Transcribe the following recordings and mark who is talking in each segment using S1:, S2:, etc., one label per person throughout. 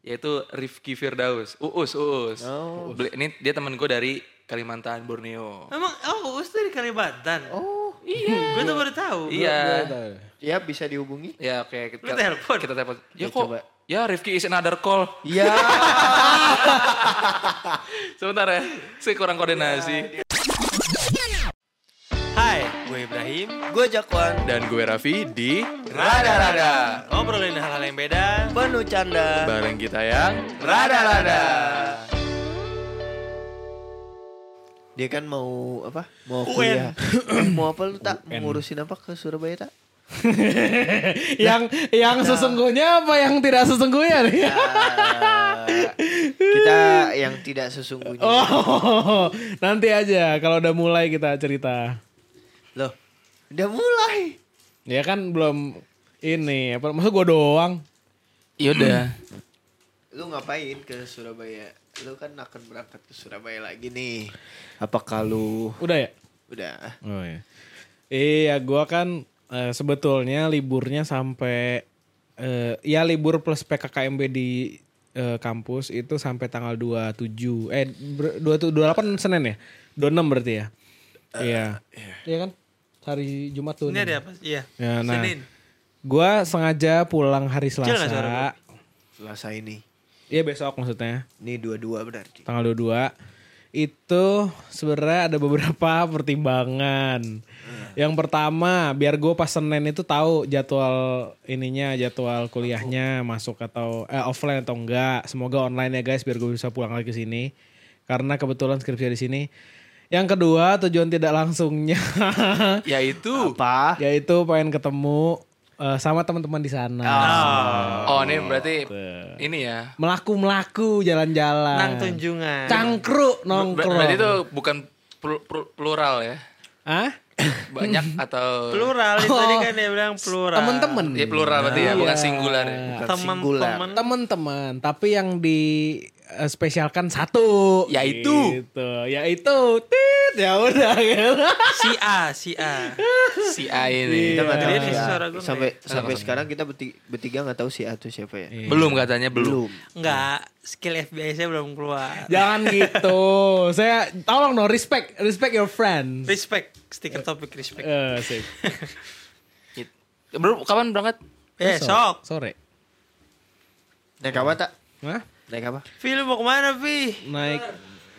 S1: yaitu Rifki Firdaus. Uus, Uus.
S2: Oh.
S1: Beli- ini dia temen gue dari Kalimantan, Borneo.
S3: Emang oh Uus dari Kalimantan.
S2: Oh,
S3: Iya. Gue tuh baru tahu.
S1: Iya.
S2: ya bisa dihubungi.
S1: Ya oke kita
S3: Lu telepon?
S1: Kita telepon. Ya
S2: Ya,
S1: kok.
S2: coba.
S1: Ya Rifki is another call.
S2: Iya.
S1: Sebentar ya. Saya kurang koordinasi.
S3: Hai, gue Ibrahim.
S2: Gue Jakwan.
S1: Dan gue Raffi di
S3: Rada-rada. Ngobrolin hal-hal yang beda.
S2: Penuh canda.
S1: bareng kita yang
S3: Rada-rada.
S2: Dia kan mau apa? Mau kuliah. Mau apa lu tak? Mau ngurusin apa ke Surabaya tak?
S4: yang yang sesungguhnya apa yang tidak sesungguhnya nih?
S2: Kita yang tidak sesungguhnya.
S4: Oh, nanti aja kalau udah mulai kita cerita.
S2: Loh, udah mulai.
S4: Ya kan belum ini apa maksud gua doang.
S1: Yaudah.
S2: Lu ngapain ke Surabaya? Lu kan akan berangkat ke Surabaya lagi nih. Apakah lu
S4: Udah ya?
S2: udah?
S4: Oh iya. Iya, gua kan eh, sebetulnya liburnya sampai eh, ya libur plus PKKMB di eh, kampus itu sampai tanggal 27. Eh ber- 27 28 Senin ya? 26 berarti ya? Iya. Iya kan? Hari Jumat tuh.
S3: Ini ada apa? Iya.
S4: Ya, nah.
S3: Senin.
S4: Gua sengaja pulang hari
S3: nggak suara
S4: Selasa.
S2: Selasa ini.
S4: Iya besok maksudnya.
S2: Ini dua-dua berarti.
S4: tanggal 22 itu sebenarnya ada beberapa pertimbangan. Yang pertama, biar gue pas Senin itu tahu jadwal ininya, jadwal kuliahnya masuk atau eh, offline atau enggak. Semoga online ya guys, biar gue bisa pulang lagi ke sini. Karena kebetulan skripsi di sini. Yang kedua, tujuan tidak langsungnya
S1: Yaitu.
S2: Apa?
S4: yaitu pengen ketemu eh, sama teman-teman di sana.
S1: Oh ini berarti ini ya.
S4: Melaku-melaku jalan-jalan.
S3: Nang tunjungan.
S4: Cangkruk
S1: Ber-
S4: nongkrong.
S1: berarti itu bukan plu- plu- plural ya.
S4: Hah?
S1: Banyak atau
S3: Plural itu tadi kan dia bilang plural.
S4: Temen-temen.
S1: ya plural berarti ya, bukan
S4: Iya.
S1: singular ya.
S2: Bukan singular.
S3: temen.
S4: Teman-teman, tapi yang di spesialkan satu.
S1: Yaitu?
S4: Gitu. Yaitu. Tit, ya udah gitu.
S3: Si A, si A.
S1: Si A ini.
S2: Kita nggak tahu
S3: Iya.
S2: si A.
S3: Suara gue
S2: Sampai sampai sekarang kita bertiga, nggak tahu si A itu siapa ya.
S1: Belum katanya belum.
S2: Belum.
S3: Enggak, skill FBI saya belum keluar.
S4: Jangan gitu. Saya tolong no respect, respect your friends.
S3: Respect, stiker topik respect.
S4: Eh, sip.
S1: Bro, kapan berangkat?
S3: Besok.
S4: Sore.
S2: Naik apa tak?
S4: Hah?
S2: Naik apa?
S3: Phil mau ke mana, Vi?
S4: Naik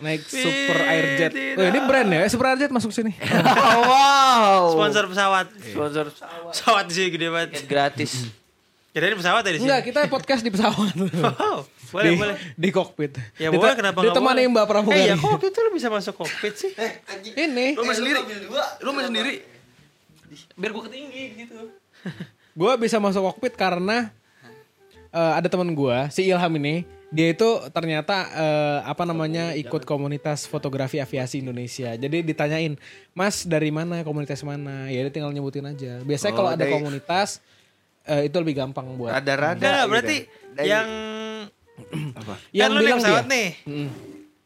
S4: naik super airjet. Oh, ini brand ya? Super airjet masuk sini.
S2: wow.
S3: Sponsor pesawat.
S2: Sponsor
S3: Pesawat di sini gede banget.
S2: gratis.
S3: Kirain pesawat ya di sini.
S4: Enggak, kita podcast di pesawat.
S3: Oh, boleh,
S4: di,
S3: boleh.
S4: Di kokpit.
S3: Ya
S4: Dite-
S3: boleh, kenapa nggak
S4: Ditemani
S3: boleh?
S4: Mbak Pramugari.
S3: Eh, ya kok itu lu bisa masuk kokpit sih?
S4: Ini.
S1: Lu main sendiri. Lu main sendiri. Biar gua ketinggi gitu.
S4: Gue bisa masuk kokpit karena eh, ada teman gue, si Ilham ini, dia itu ternyata eh, apa namanya ikut komunitas fotografi aviasi Indonesia. Jadi ditanyain, Mas dari mana, komunitas mana? Ya dia tinggal nyebutin aja. Biasanya
S2: Oh,
S4: kalau ada
S2: dari-
S4: komunitas eh, itu lebih gampang buat.
S2: Rada-rada.
S3: Enggak, enggak,
S2: gitu.
S3: berarti
S2: Dari-
S3: yang
S2: apa?
S4: Yang
S3: kan
S4: bilang
S3: pesawat
S4: dia.
S3: nih.
S4: Mm.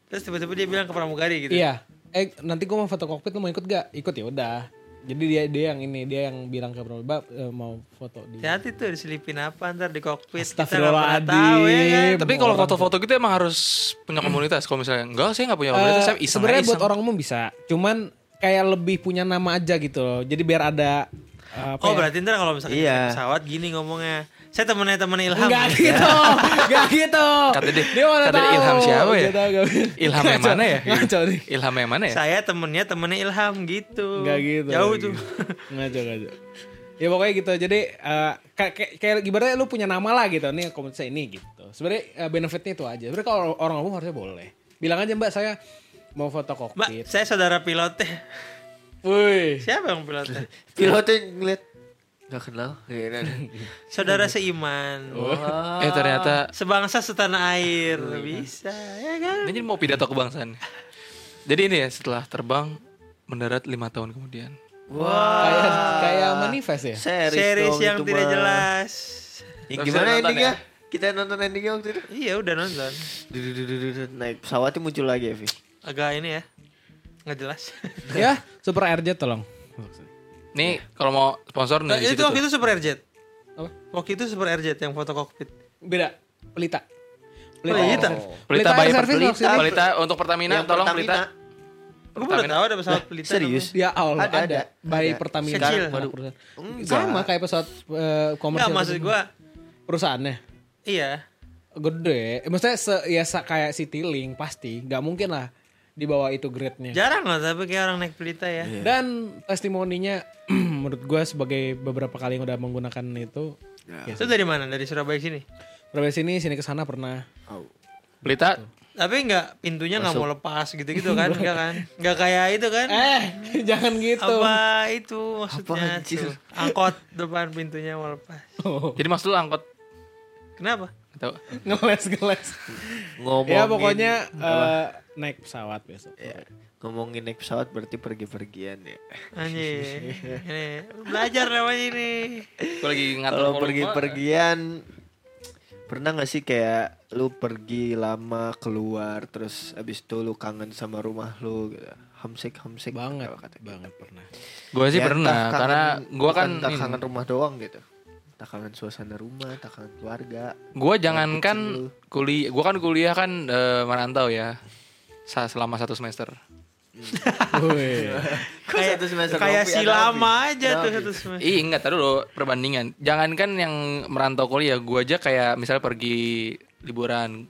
S3: Terus tiba-tiba dia bilang ke pramugari gitu.
S4: Iya. Eh nanti gue mau foto kokpit, lu mau ikut gak? Ikut ya udah. Jadi dia dia yang ini, dia yang bilang ke Mbak eh, mau foto di.
S3: Hati-hati tuh diselipin apa ntar di kokpit. Kita nggak pernah tahu ya kan.
S1: Tapi kalau foto-foto gitu emang harus punya komunitas. Kalau misalnya enggak, saya nggak punya komunitas,
S4: Eh,
S1: saya iseng
S4: sebenarnya buat orang umum bisa cuman kayak lebih punya nama aja gitu loh jadi biar ada eh, apa
S3: Oh
S4: ya?
S3: berarti ntar kalau misalkan
S2: Iya.
S3: naik pesawat gini ngomongnya. Saya temennya temen Ilham.
S4: Enggak gitu enggak gitu
S1: Kata dia-
S4: dia mana
S1: kata dia
S4: tahu
S1: Ilham siapa ya?
S4: Tahu gak?
S1: Ilham yang mana ya?
S4: ngaco nih
S1: Ilham yang mana ya?
S3: Saya temennya temennya Ilham gitu.
S4: enggak gitu
S3: Jauh tuh.
S4: ngaco ngaco ya pokoknya gitu jadi eh, kayak kayak kayak ibaratnya lu punya nama lah gitu nih komunitas ini gitu sebenarnya eh, benefitnya itu aja sebenarnya kalau orang umum harusnya boleh bilang aja mbak saya mau foto
S3: Mbak,
S4: kokpit
S3: saya saudara pilotnya.
S4: wih
S3: Siapa yang pilotnya?
S2: Pilotnya ngeliat nggak kenal. Iya,
S3: Saudara seiman.
S2: Wah.
S1: Eh ternyata
S3: Sebangsa setanah air. Bisa, ya kan?
S1: ini mau pidato kebangsaan. Jadi ini ya setelah terbang mendarat lima tahun kemudian.
S4: kayak kayak manifest ya
S2: Series,
S3: Series yang tidak
S2: mah.
S3: jelas.
S2: Yang gimana endingnya?
S1: ya?
S2: Kita nonton endingnya waktu itu.
S3: Iya udah nonton.
S2: Naik pesawatnya muncul lagi ya, Vi.
S3: Agak ini ya. Nggak jelas.
S4: ya super airjet tolong
S1: Nih kalau mau sponsor
S3: Nah,
S1: nih di
S3: itu waktu itu Super Airjet.
S4: Apa?
S3: Waktu itu Super Airjet yang foto kokpit.
S4: beda pelita
S3: Pelita.
S1: Pelita bayar
S4: Service
S1: Pelita.
S4: maksudnya.
S1: Pelita untuk Pertamina
S2: Yang
S1: tolong
S2: Pertamina.
S1: Pelita.
S3: Gue baru tahu ada pesawat pelita.
S2: serius?
S4: Ya Allah
S2: Ada,
S4: ada,
S2: ada.
S4: by
S2: Ada.
S4: Pertamina
S3: Kecil.
S2: Baru.
S4: perusahaan.
S2: Enggak.
S4: Sama kayak pesawat eh, komersial.
S3: Enggak maksud gue.
S4: perusahaannya
S3: Iya.
S4: gede. Eh, Maksudnya se, ya sa- kayak Citylink pasti, nggak mungkin lah di bawah itu grade-nya.
S3: Jarang lah tapi kayak orang naik pelita ya.
S2: Iya.
S4: Dan testimoninya menurut gue sebagai beberapa kali yang udah menggunakan itu
S3: Itu dari mana? Dari Surabaya sini.
S4: Surabaya sini sini ke sana pernah.
S2: Oh.
S1: Pelita
S3: Tapi enggak pintunya nggak mau lepas gitu-gitu kan? Enggak kan? Enggak kayak itu kan?
S4: Eh, jangan gitu.
S3: Apa itu maksudnya
S2: Apa,
S3: tuh? Angkot depan pintunya mau lepas.
S4: Oh,
S1: Jadi maksud lu angkot
S3: Kenapa?
S1: Tahu.
S4: ngeles ngeles.
S2: Ngomongin
S4: Ya pokoknya eh, naik pesawat besok.
S2: Ya, ngomongin naik pesawat berarti pergi-pergian ya.
S3: Anjir. Ini belajar namanya ini.
S1: Gue lagi ngatur
S2: Kalau pergi-pergian pernah gak sih kayak lu pergi lama keluar terus abis itu lu kangen sama rumah lu gitu. Homesick, homesick
S4: Banget,
S2: kalau kata.
S4: banget pernah.
S1: Gue sih
S2: Ya,
S1: pernah
S2: kangen-
S1: karena gue kan
S2: entah kangen rumah doang gitu. Tak kangen suasana rumah, tak kangen keluarga.
S1: Gue
S2: kecil
S1: jangankan kuliah, gue kan kuliah kan eh, merantau ya, Sa- selama satu semester.
S4: Wih.
S3: Kayak
S2: satu semester
S3: kayak si lama aja tuh satu semester.
S1: Ih enggak taruh dulu perbandingan. Jangankan yang merantau kuliah, gue aja kayak misalnya pergi liburan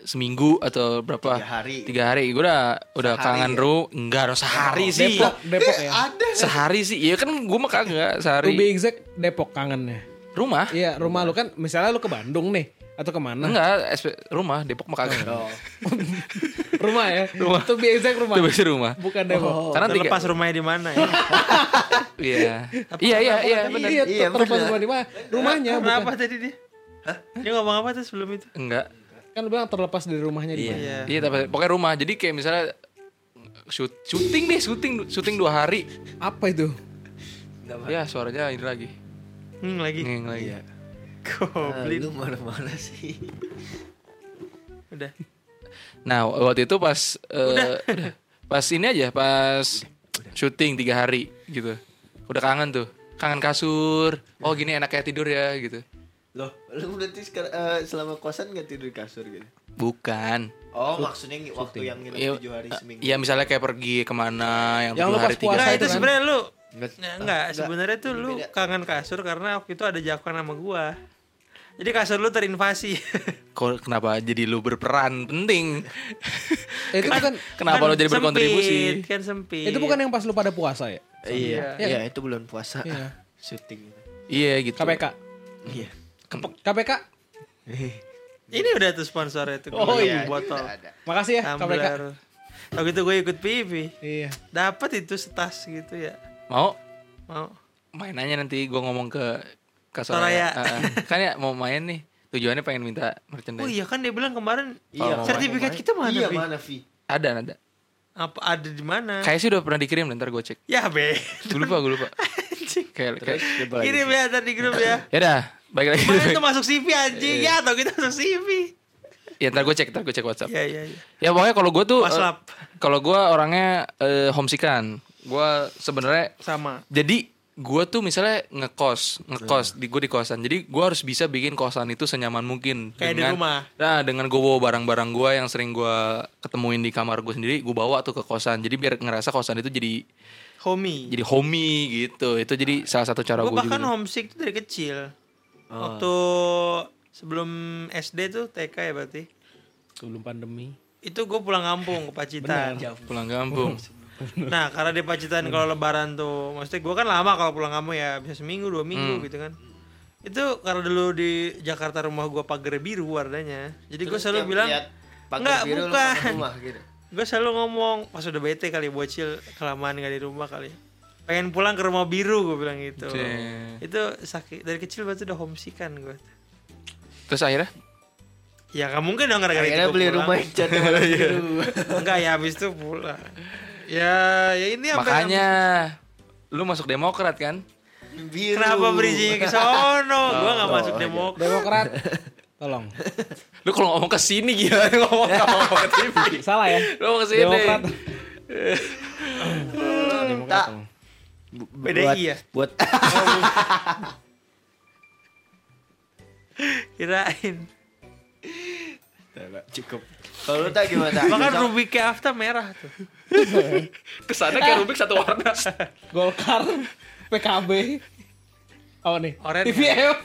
S1: seminggu atau berapa
S2: Tiga hari.
S1: tiga hari gue udah udah
S2: Sehari
S1: kangen
S2: ya?
S1: ru enggak dong sehari sih
S4: Depok, Depok ya.
S2: Ada.
S1: sehari sih iya kan gue mah kagak sehari
S4: exact Depok kangennya.
S1: Rumah
S4: Iya, rumah lu kan misalnya lu ke Bandung nih atau ke mana?
S1: enggak SP rumah Depok mah kagak
S2: Oh.
S4: rumah ya. Rumah. Be exact rumah.
S1: itu biasa rumah
S4: Bukan Depok.
S1: karena tiga
S3: Terlepas rumahnya di mana ya?
S1: iya iya iya iya benar
S4: Iya,
S2: Iya,
S4: terlepas rumah di mana? Rumahnya bukan.
S3: Kenapa tadi dia? Dia ngomong apa tuh sebelum itu?
S1: enggak
S4: Kan lu bilang terlepas dari rumahnya di mana?
S3: Iya.
S1: iya tapi pokoknya rumah jadi kayak misalnya shoot syuting deh syuting syuting dua hari
S4: Apa itu?
S1: ya suaranya ini lagi
S3: Hmm, lagi.
S1: ngeng lagi
S2: Iya.
S3: Goblin.
S2: Ah, lu marah-marah sih.
S3: Udah.
S1: Nah waktu itu pas eh, udah. pas ini aja pas syuting tiga hari gitu udah kangen tuh kangen kasur oh gini enaknya tidur ya gitu
S2: Loh, lu berarti eh, selama kosan gak tidur di kasur gitu?
S1: bukan
S2: Oh, maksudnya waktu yang nginep
S1: Iya,
S2: tujuh hari seminggu.
S1: Iya misalnya kayak pergi ke mana yang,
S4: Yang
S1: tujuh
S4: lu
S1: hari
S4: pas
S1: tiga
S4: puasa
S3: Enggak,
S4: itu
S3: itu
S4: kan?
S3: sebenarnya lu
S2: Enggak.
S3: Nah, enggak, sebenarnya tuh lu
S2: Beda.
S3: kangen kasur karena waktu itu ada Jakwan sama gua. Jadi kasur lu terinvasi.
S1: Kok kenapa jadi lu berperan penting?
S4: Eh, itu bukan
S1: kenapa lu jadi
S3: sempit,
S1: berkontribusi?
S3: Kan sempit.
S4: itu bukan yang pas lu pada puasa ya?
S2: Iya,
S3: Iya.
S2: iya, itu bulan puasa.
S4: Iya.
S2: Syuting.
S1: Iya gitu.
S4: KPK.
S2: Iya.
S4: KPK.
S3: Ini udah tuh sponsornya tuh.
S4: Oh,
S3: Gua
S4: iya.
S3: botol.
S2: Ada.
S4: Makasih ya KPK.
S3: Tumbler. Waktu itu gue ikut PIP.
S4: Iya.
S3: Dapat itu setas gitu ya.
S1: Mau
S3: Mau.
S1: main aja nanti gua ngomong ke ke
S3: Soraya.
S1: Soraya. Ah, kan ya mau main nih. Tujuannya pengen minta merchandise.
S3: Oh iya kan dia bilang kemarin
S2: Iya,
S3: sertifikat kita mana?
S2: Iya,
S3: Vi?
S2: mana, Vi?
S1: Ada ada.
S3: Apa ada di mana?
S1: Kayak sih udah pernah dikirim ntar gue cek.
S3: Ya be.
S1: Gue lupa gue lupa.
S3: Anjing.
S1: Kayak kayak.
S3: Kirim ya ntar di grup ya.
S1: Ya dah, baik lagi.
S3: Kemarin itu masuk CV anjing ya atau kita masuk CV.
S1: ya ntar gue cek, ntar gue cek WhatsApp.
S3: Iya iya iya.
S1: Ya pokoknya kalau gue tuh, eh,
S3: WhatsApp
S1: kalau gue orangnya eh, homesikan. Gue sebenarnya
S3: sama.
S1: jadi gue tuh misalnya ngekos ngekos di gue di kosan jadi gue harus bisa bikin kosan itu senyaman mungkin
S3: Kayak di rumah.
S1: nah dengan gue bawa barang-barang gue yang sering gue ketemuin di kamar gue sendiri gue bawa tuh ke kosan jadi biar ngerasa kosan itu jadi
S3: Homie.
S1: jadi homey gitu itu jadi salah satu cara
S3: Gue bahkan
S1: juga
S3: homesick tuh dari kecil. Waktu sebelum SD tuh TK ya berarti.
S4: Sebelum pandemi.
S3: Itu gue pulang kampung ke Pacitan.
S1: pulang kampung
S3: Nah karena di Pacitan kalau lebaran tuh, maksudnya gue kan lama kalau pulang kamu ya bisa seminggu dua minggu
S1: Hmm.
S3: gitu kan. Itu karena dulu di Jakarta rumah gue pagar biru warnanya. Jadi gue selalu bilang, "Nggak, bukan."
S2: rumah gitu.
S3: gue selalu ngomong pas udah bete kali bocil kelamaan gak di rumah kali. Pengen pulang ke rumah biru gue bilang gitu.
S1: Cek.
S3: Itu sakit dari kecil berarti udah homesick kan gue.
S1: terus akhirnya
S3: Ya gak mungkin dong gara-gara itu
S2: beli
S3: pulang.
S2: rumah yang cat warna biru.
S3: Enggak ya habis itu pulang. Ya, ya ini apa
S1: makanya lu masuk demokrat kan
S2: Biru.
S3: Kenapa bridging ke sono? gua gak
S2: Oh,
S3: masuk
S2: iya.
S3: demokrat.
S4: Demokrat. Tolong.
S1: lu kalau ngomong ke sini gila ngomong ngomong ke TV
S4: Salah ya.
S1: lu ngomong ke sini
S4: Demokrat. Demokrat.
S2: buat,
S3: ya?
S2: Buat
S3: Kirain.
S2: Cukup. Kalau lu tak gimana? Tak?
S3: Rubiknya Afta merah tuh.
S1: Ke sana kayak Rubik satu warna.
S4: Golkar, PKB, apa nih?
S3: Oren.
S4: TVF,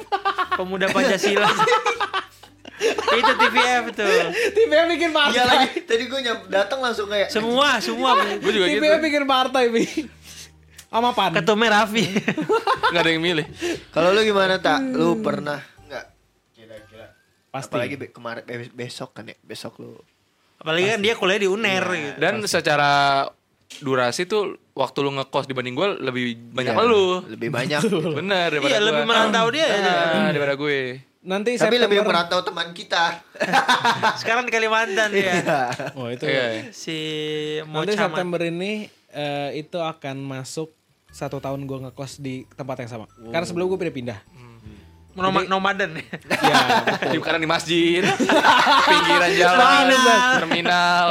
S3: Pemuda Pancasila. itu TVF tuh.
S4: TVF bikin
S2: Iya
S4: partai.
S2: lagi. Tadi gue nyam datang langsung kayak
S3: Semua, semua.
S1: Gue juga gitu.
S4: TVF bikin partai, Bi. Sama pan.
S3: Ketumnya Raffi.
S1: Gak ada yang milih.
S2: Kalau lu gimana tak? Lu pernah.
S4: Pasti.
S2: Apalagi be- kemarin be- besok kan ya. Besok lu.
S3: Apalagi kan dia kuliah di UNER gitu.
S1: Dan secara durasi tuh waktu lu ngekos dibanding gue lebih banyak
S2: Iya,
S1: lu.
S2: Lebih banyak.
S1: Bener daripada
S3: Iya,
S1: gua.
S3: lebih merantau dia.
S1: Nah, daripada gue.
S4: Nanti
S2: Tapi lebih
S4: September-
S2: merantau teman kita.
S3: Sekarang di Kalimantan dia.
S4: Oh, itu.
S1: Iya.
S3: Si
S4: Nanti
S3: Mocaman.
S4: September ini eh, itu akan masuk satu tahun gue ngekos di tempat yang sama. Karena sebelum gue pindah-pindah.
S3: Noma- nomaden.
S4: ya,
S1: Di kadang di masjid, pinggiran jalan,
S3: Terminal.
S1: terminal.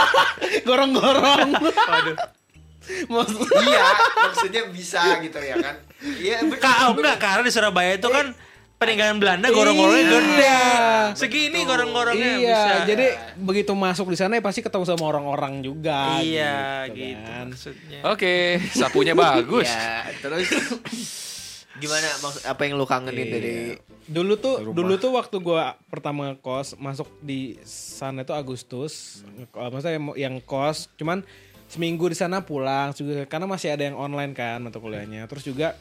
S4: gorong-gorong. Maksud-
S2: iya, maksudnya bisa gitu ya kan. Iya.
S3: Kak, oh enggak, karena di Surabaya itu kan peninggalan Belanda gorong-gorongnya
S4: Iya.
S3: gede. Segini gorong-gorongnya
S4: iya,
S3: bisa.
S4: jadi begitu masuk di sana ya pasti ketemu sama orang-orang juga.
S3: Iya,
S4: gitu
S3: gitu
S4: kan.
S3: maksudnya.
S1: Oke, sapunya bagus.
S2: Iya, terus gimana maksud apa yang lu kangenin dari
S4: Dulu tuh dulu tuh waktu gua pertama kos masuk di sana itu Agustus. Eh, Maksudnya yang, yang kos cuman seminggu di sana pulang juga karena masih ada yang online kan mata kuliahnya. Terus juga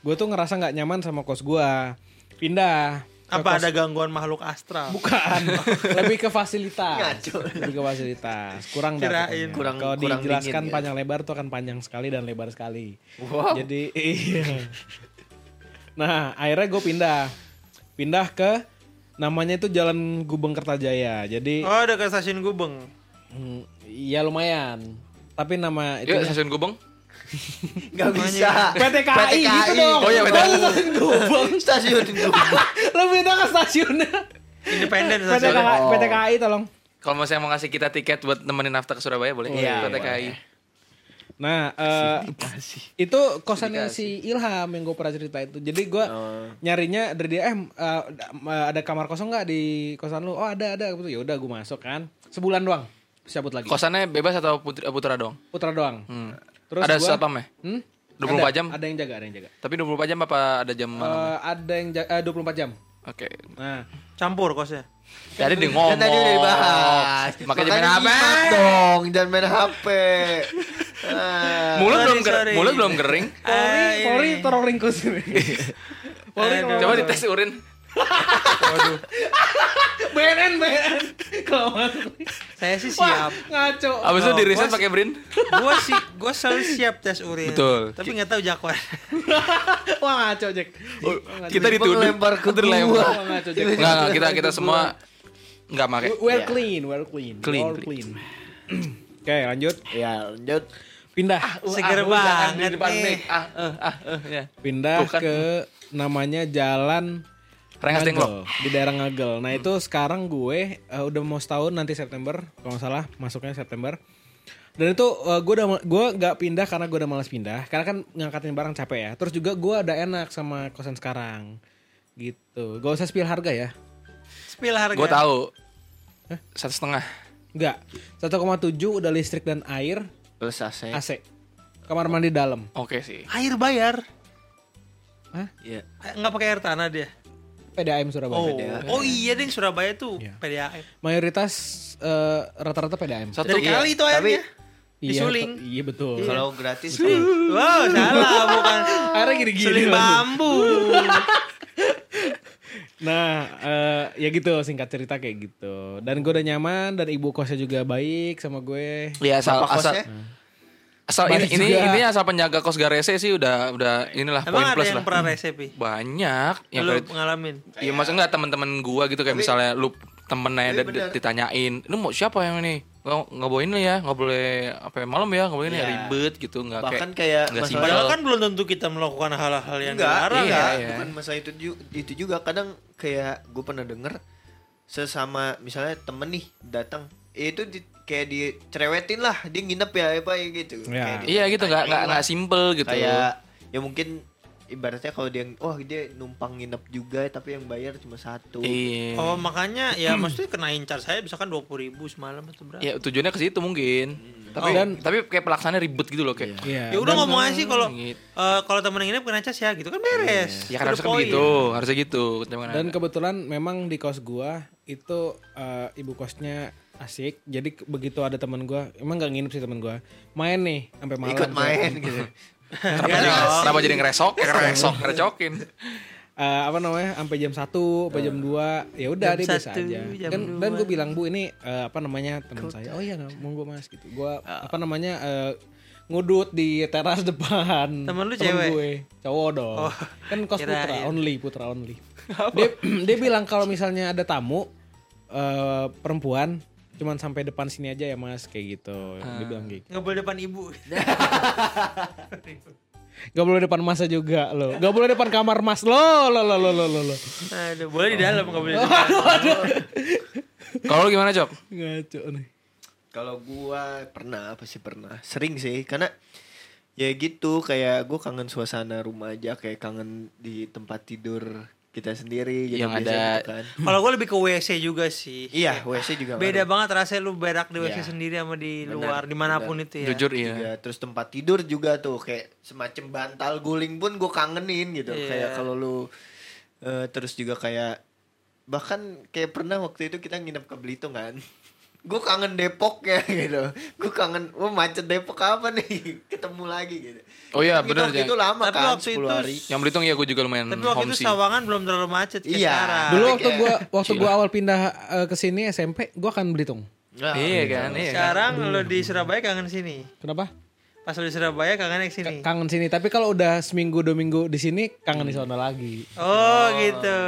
S4: gue tuh ngerasa nggak nyaman sama kos gua. Pindah.
S3: Apa
S4: kos-
S3: ada gangguan makhluk astral?
S4: Bukan, lebih ke fasilitas.
S2: Ngaco.
S4: Lebih ke fasilitas. Kurang
S3: Kirain.
S2: Kurang-
S4: Kalau
S2: kurang
S4: dijelaskan
S2: dingin ya.
S4: panjang lebar tuh akan panjang sekali dan lebar sekali.
S2: Wow.
S4: Jadi iya. Nah, akhirnya gue pindah. Pindah ke namanya itu Jalan Gubeng Kertajaya. Jadi
S3: Oh, ada ke stasiun Gubeng.
S4: hmm, ya lumayan. Tapi nama itu
S1: Yuk, stasiun Gubeng.
S2: Nggak bisa.
S4: PT KAI gitu dong.
S1: Oh iya, PT KAI.
S4: Stasiun Gubeng.
S2: Stasiun Gubeng.
S4: Lebih tahu ke stasiunnya.
S3: Independen
S4: PT
S3: stasiun.
S4: KAI,
S2: Oh.
S4: PT KAI tolong.
S1: Kalau mau saya mau ngasih kita tiket buat nemenin Nafta ke Surabaya boleh?
S2: Iya,
S1: PT KAI.
S4: Nah, eh, itu kosannya si Ilham yang gue pernah cerita itu. Jadi gue
S2: Oh.
S4: nyarinya dari dia, eh eh, ada kamar kosong nggak di kosan lu? Oh ada ada. Ya udah gue masuk kan. Sebulan doang. Cabut lagi.
S1: Kosannya bebas atau putri, putra dong?
S4: Putra doang.
S1: Hmm.
S4: Terus
S1: ada
S4: gua-
S1: satpamnya?
S4: Hmm?
S1: 24
S4: Ada,
S1: jam?
S4: Ada yang jaga, ada yang jaga.
S1: Tapi 24 jam apa ada jam malam?
S4: Eh, ada yang jaga, eh, 24 jam.
S1: Oke.
S4: Nah,
S3: Campur kosnya.
S1: Tadi dia ngomong.
S2: Kan tadi udah dibahas.
S1: Makanya main HP.
S2: dong, jangan main HP. Ah.
S1: Mulut
S3: Sorry,
S1: belum ger-
S3: sorry.
S1: mulut belum kering.
S4: Polri,
S3: ini.
S4: Polri taruh ringkus ini. Polri
S3: Aduh.
S4: kalau
S1: Coba dites urin.
S4: BNN, BNN. Kalau.
S3: Saya sih
S4: Wah,
S3: siap.
S4: ngaco.
S1: Abis itu
S3: Oh,
S1: di reset
S3: gua-
S1: pakai brin.
S3: gua sih gua selalu siap tes urin.
S1: Betul.
S3: Tapi nggak tahu jakwan.
S4: Wah, ngaco, Jack.
S1: Oh,
S4: Wah,
S1: kita dituduh.
S2: ngelempar ke.
S4: Wah, ngaco, Jack.
S1: Enggak, kita kita semua enggak pakai.
S4: We're
S2: Iya.
S4: clean, we're clean.
S1: Clean, clean.
S4: clean. Oke, lanjut.
S2: Ya, lanjut.
S4: Pindah.
S3: Seger
S1: Ah, lu jangan
S3: banget
S1: di depan
S3: nih.
S1: mic. Ah, eh, ah, eh, ya.
S4: Pindah
S1: Tuh kan.
S4: ke namanya Jalan Ngagel, di daerah Ngagel. Nah itu sekarang gue eh, udah mau setahun nanti September kalau nggak salah masuknya September. Dan itu eh, gue udah gue nggak pindah karena gue udah malas pindah karena kan ngangkatin barang capek ya. Terus juga gue ada enak sama kosan sekarang gitu. Gak usah spill harga ya.
S3: Spill harga.
S1: Gue tahu. Satu setengah.
S4: Enggak. 1,7 udah listrik dan air
S2: Plus AC.
S4: AC. Kamar mandi dalam.
S1: Oke sih.
S3: Air bayar.
S2: Iya.
S3: Eh, Nggak pakai air tanah dia.
S4: PDAM Surabaya.
S3: Oh, oh iya ding Surabaya tuh
S4: Iya.
S3: PDAM.
S4: Mayoritas eh, rata-rata PDAM.
S1: Satu
S3: Dari
S2: Iya,
S3: kali itu
S2: tapi-
S3: airnya.
S4: Iya,
S3: disuling.
S4: betul. Iya betul.
S2: Kalau gratis kan
S3: Wow, salah bukan.
S4: Airnya gini-gini.
S3: Suling bambu.
S4: Nah, eh, ya gitu singkat cerita kayak gitu. Dan gue udah nyaman dan ibu kosnya juga baik sama gue.
S1: Iya asal asal
S2: kosnya?
S1: asal ini, ini intinya asal penjaga kos garese sih udah udah inilah poin
S3: Emang ada
S1: plus
S3: yang
S1: lah.
S3: pernah resepi?
S1: Banyak yang
S3: Lu ngalamin?
S1: Iya masa enggak teman-teman gua gitu kayak
S2: Tapi-
S1: misalnya lu temennya ditanyain, lu mau siapa yang ini? Nggak nggak boleh ini ya, nggak boleh apa ya, malam ya, nggak boleh ini ya,
S2: Iya.
S1: ribet gitu, nggak kayak
S2: bahkan kayak
S1: nggak
S2: masalah-
S1: simpel.
S3: Padahal kan belum tentu kita melakukan hal-hal yang dilarang.
S1: iya, iya.
S2: bukan masalah itu ju- itu juga kadang kayak gue pernah denger sesama misalnya temen nih datang itu di, kayak dicerewetin lah dia nginep ya apa ya gitu
S4: Ya.
S2: Kayak
S1: Iya gitu, nggak nggak nggak simpel gitu.
S2: kayak ya mungkin ibaratnya kalau dia oh dia numpang nginep juga tapi yang bayar cuma satu.
S1: Iya.
S3: Oh makanya ya maksudnya kenain charge saya misalkan dua puluh ribu semalam atau berapa?
S1: Ya tujuannya ke situ mungkin. Tapi
S4: Dan-
S1: tapi kayak pelaksanaannya ribet gitu loh kayak.
S4: Iya.
S3: Ya udah ngomong aja sih kalau
S1: Gitu.
S3: eh, kalau temen nginep kena cas ya gitu kan beres.
S1: Ya kan harusnya kan gitu, harusnya gitu.
S4: Dan
S1: ada.
S4: kebetulan memang di kos gua itu eh, ibu kosnya asik. Jadi begitu ada teman gua, emang nggak nginep sih teman gua. Main nih sampai malam.
S2: Ikut main gitu.
S1: Kenapa,
S3: Iya
S1: jadi, kenapa jadi ngeresok? Ya ngeresok, ngerecokin.
S4: Eh, apa namanya? Sampai jam 1 sampai jam 2 ya udah dia biasa
S3: satu,
S4: aja.
S3: jam
S4: dan
S3: dua.
S4: dan gue bilang bu ini eh, apa namanya teman saya. Oh iya monggo mas gitu. Gue apa namanya eh, ngudut di teras depan
S3: Temen lu
S4: Temen
S3: cewek?
S4: gue. Cowok dong.
S3: Oh,
S4: kan kos putra
S3: kirain.
S4: only putra only. Dia dia bilang kalau misalnya ada tamu eh, perempuan cuman sampai depan sini aja ya mas kayak gitu. Dia bilang gitu.
S3: Nggak boleh depan ibu.
S4: Gak boleh depan masa juga lo. Gak boleh depan kamar mas lo lo lo lo lo lo lo.
S3: Aduh, boleh di dalam nggak boleh di depan.
S1: Kalau lu gimana, Cok?
S4: ngaco nih.
S2: Kalau gua pernah apa sih pernah. Sering sih karena ya gitu kayak gua kangen suasana rumah aja kayak kangen di tempat tidur kita sendiri jadi
S1: Yang ada-
S2: gitu kan.
S3: Kalau gue lebih ke WC juga sih.
S2: Iya, WC juga
S3: Beda
S2: ngaruh.
S3: banget rasanya lu berak di WC
S2: Iya.
S3: sendiri sama di
S2: Benar,
S3: luar di mana pun
S2: benar.
S3: itu ya.
S1: Jujur iya.
S2: Juga terus tempat tidur juga tuh kayak semacam bantal guling pun gue kangenin gitu
S3: Iya.
S2: kayak kalau lu eh, terus juga kayak bahkan kayak pernah waktu itu kita nginep ke Belitung kan gue kangen Depok ya gitu gue kangen wah macet Depok apa nih ketemu lagi gitu
S1: Oh iya,
S2: waktu
S1: Jang.
S2: itu lama
S3: Tapi
S2: kan
S3: waktu
S2: 10
S3: itu
S2: hari
S1: Yang Belitung ya gue juga lumayan
S3: Tapi waktu itu. Sawangan belum terlalu macet
S2: Iya.
S3: sekarang.
S4: Dulu waktu
S2: kayak-
S4: gua waktu gua awal pindah eh, ke sini SMP, gua kan Belitung.
S2: Nah,
S1: Iya kan, iya kan.
S3: Sekarang lu di Surabaya kangen sini.
S4: Kenapa?
S3: Pas lu di Surabaya kangen ke sini.
S4: Kangen sini. Tapi kalau udah seminggu dua minggu di sini, kangen di sana lagi.
S3: Oh, gitu.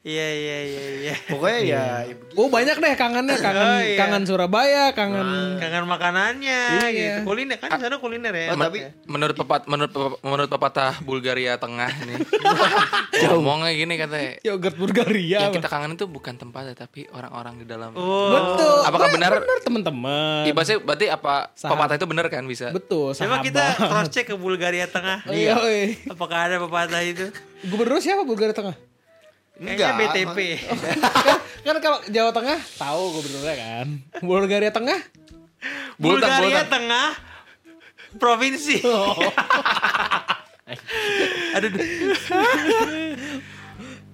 S3: Iya iya iya iya.
S2: pokoknya ya, ya begitu.
S4: Oh banyak deh kangennya, kangen
S3: Oh, iya.
S4: kangen Surabaya, kangen.
S3: Kangen makanannya
S4: Iya.
S3: gitu. Kuliner kan di sana kuliner ya.
S2: Oh, tapi
S1: Menurut pepat menurut menurut pepatah Bulgaria Tengah nih. ngomongnya gini katanya.
S4: Yogurt Bulgaria.
S1: Yang
S4: apa?
S1: kita kangen itu bukan tempatnya tapi orang-orang di dalam.
S3: Oh.
S4: Betul.
S1: Apakah benar?
S4: Benar teman-teman.
S1: Ibaratnya berarti apa
S4: Sahabat.
S1: pepatah itu bener kan bisa?
S4: Betul.
S3: Coba
S4: Sahabat.
S3: kita cross check ke Bulgaria Tengah.
S4: Iya.
S3: Apakah ada pepatah itu?
S4: Gubernur siapa Bulgaria Tengah?
S3: Kayaknya
S2: Enggak,
S3: BTP.
S4: kan, kan kalau Jawa Tengah tahu gubernurnya kan. Bulgaria Tengah?
S1: Bultang,
S3: Bulgaria
S1: bultang.
S3: Tengah provinsi. Aduh, duh.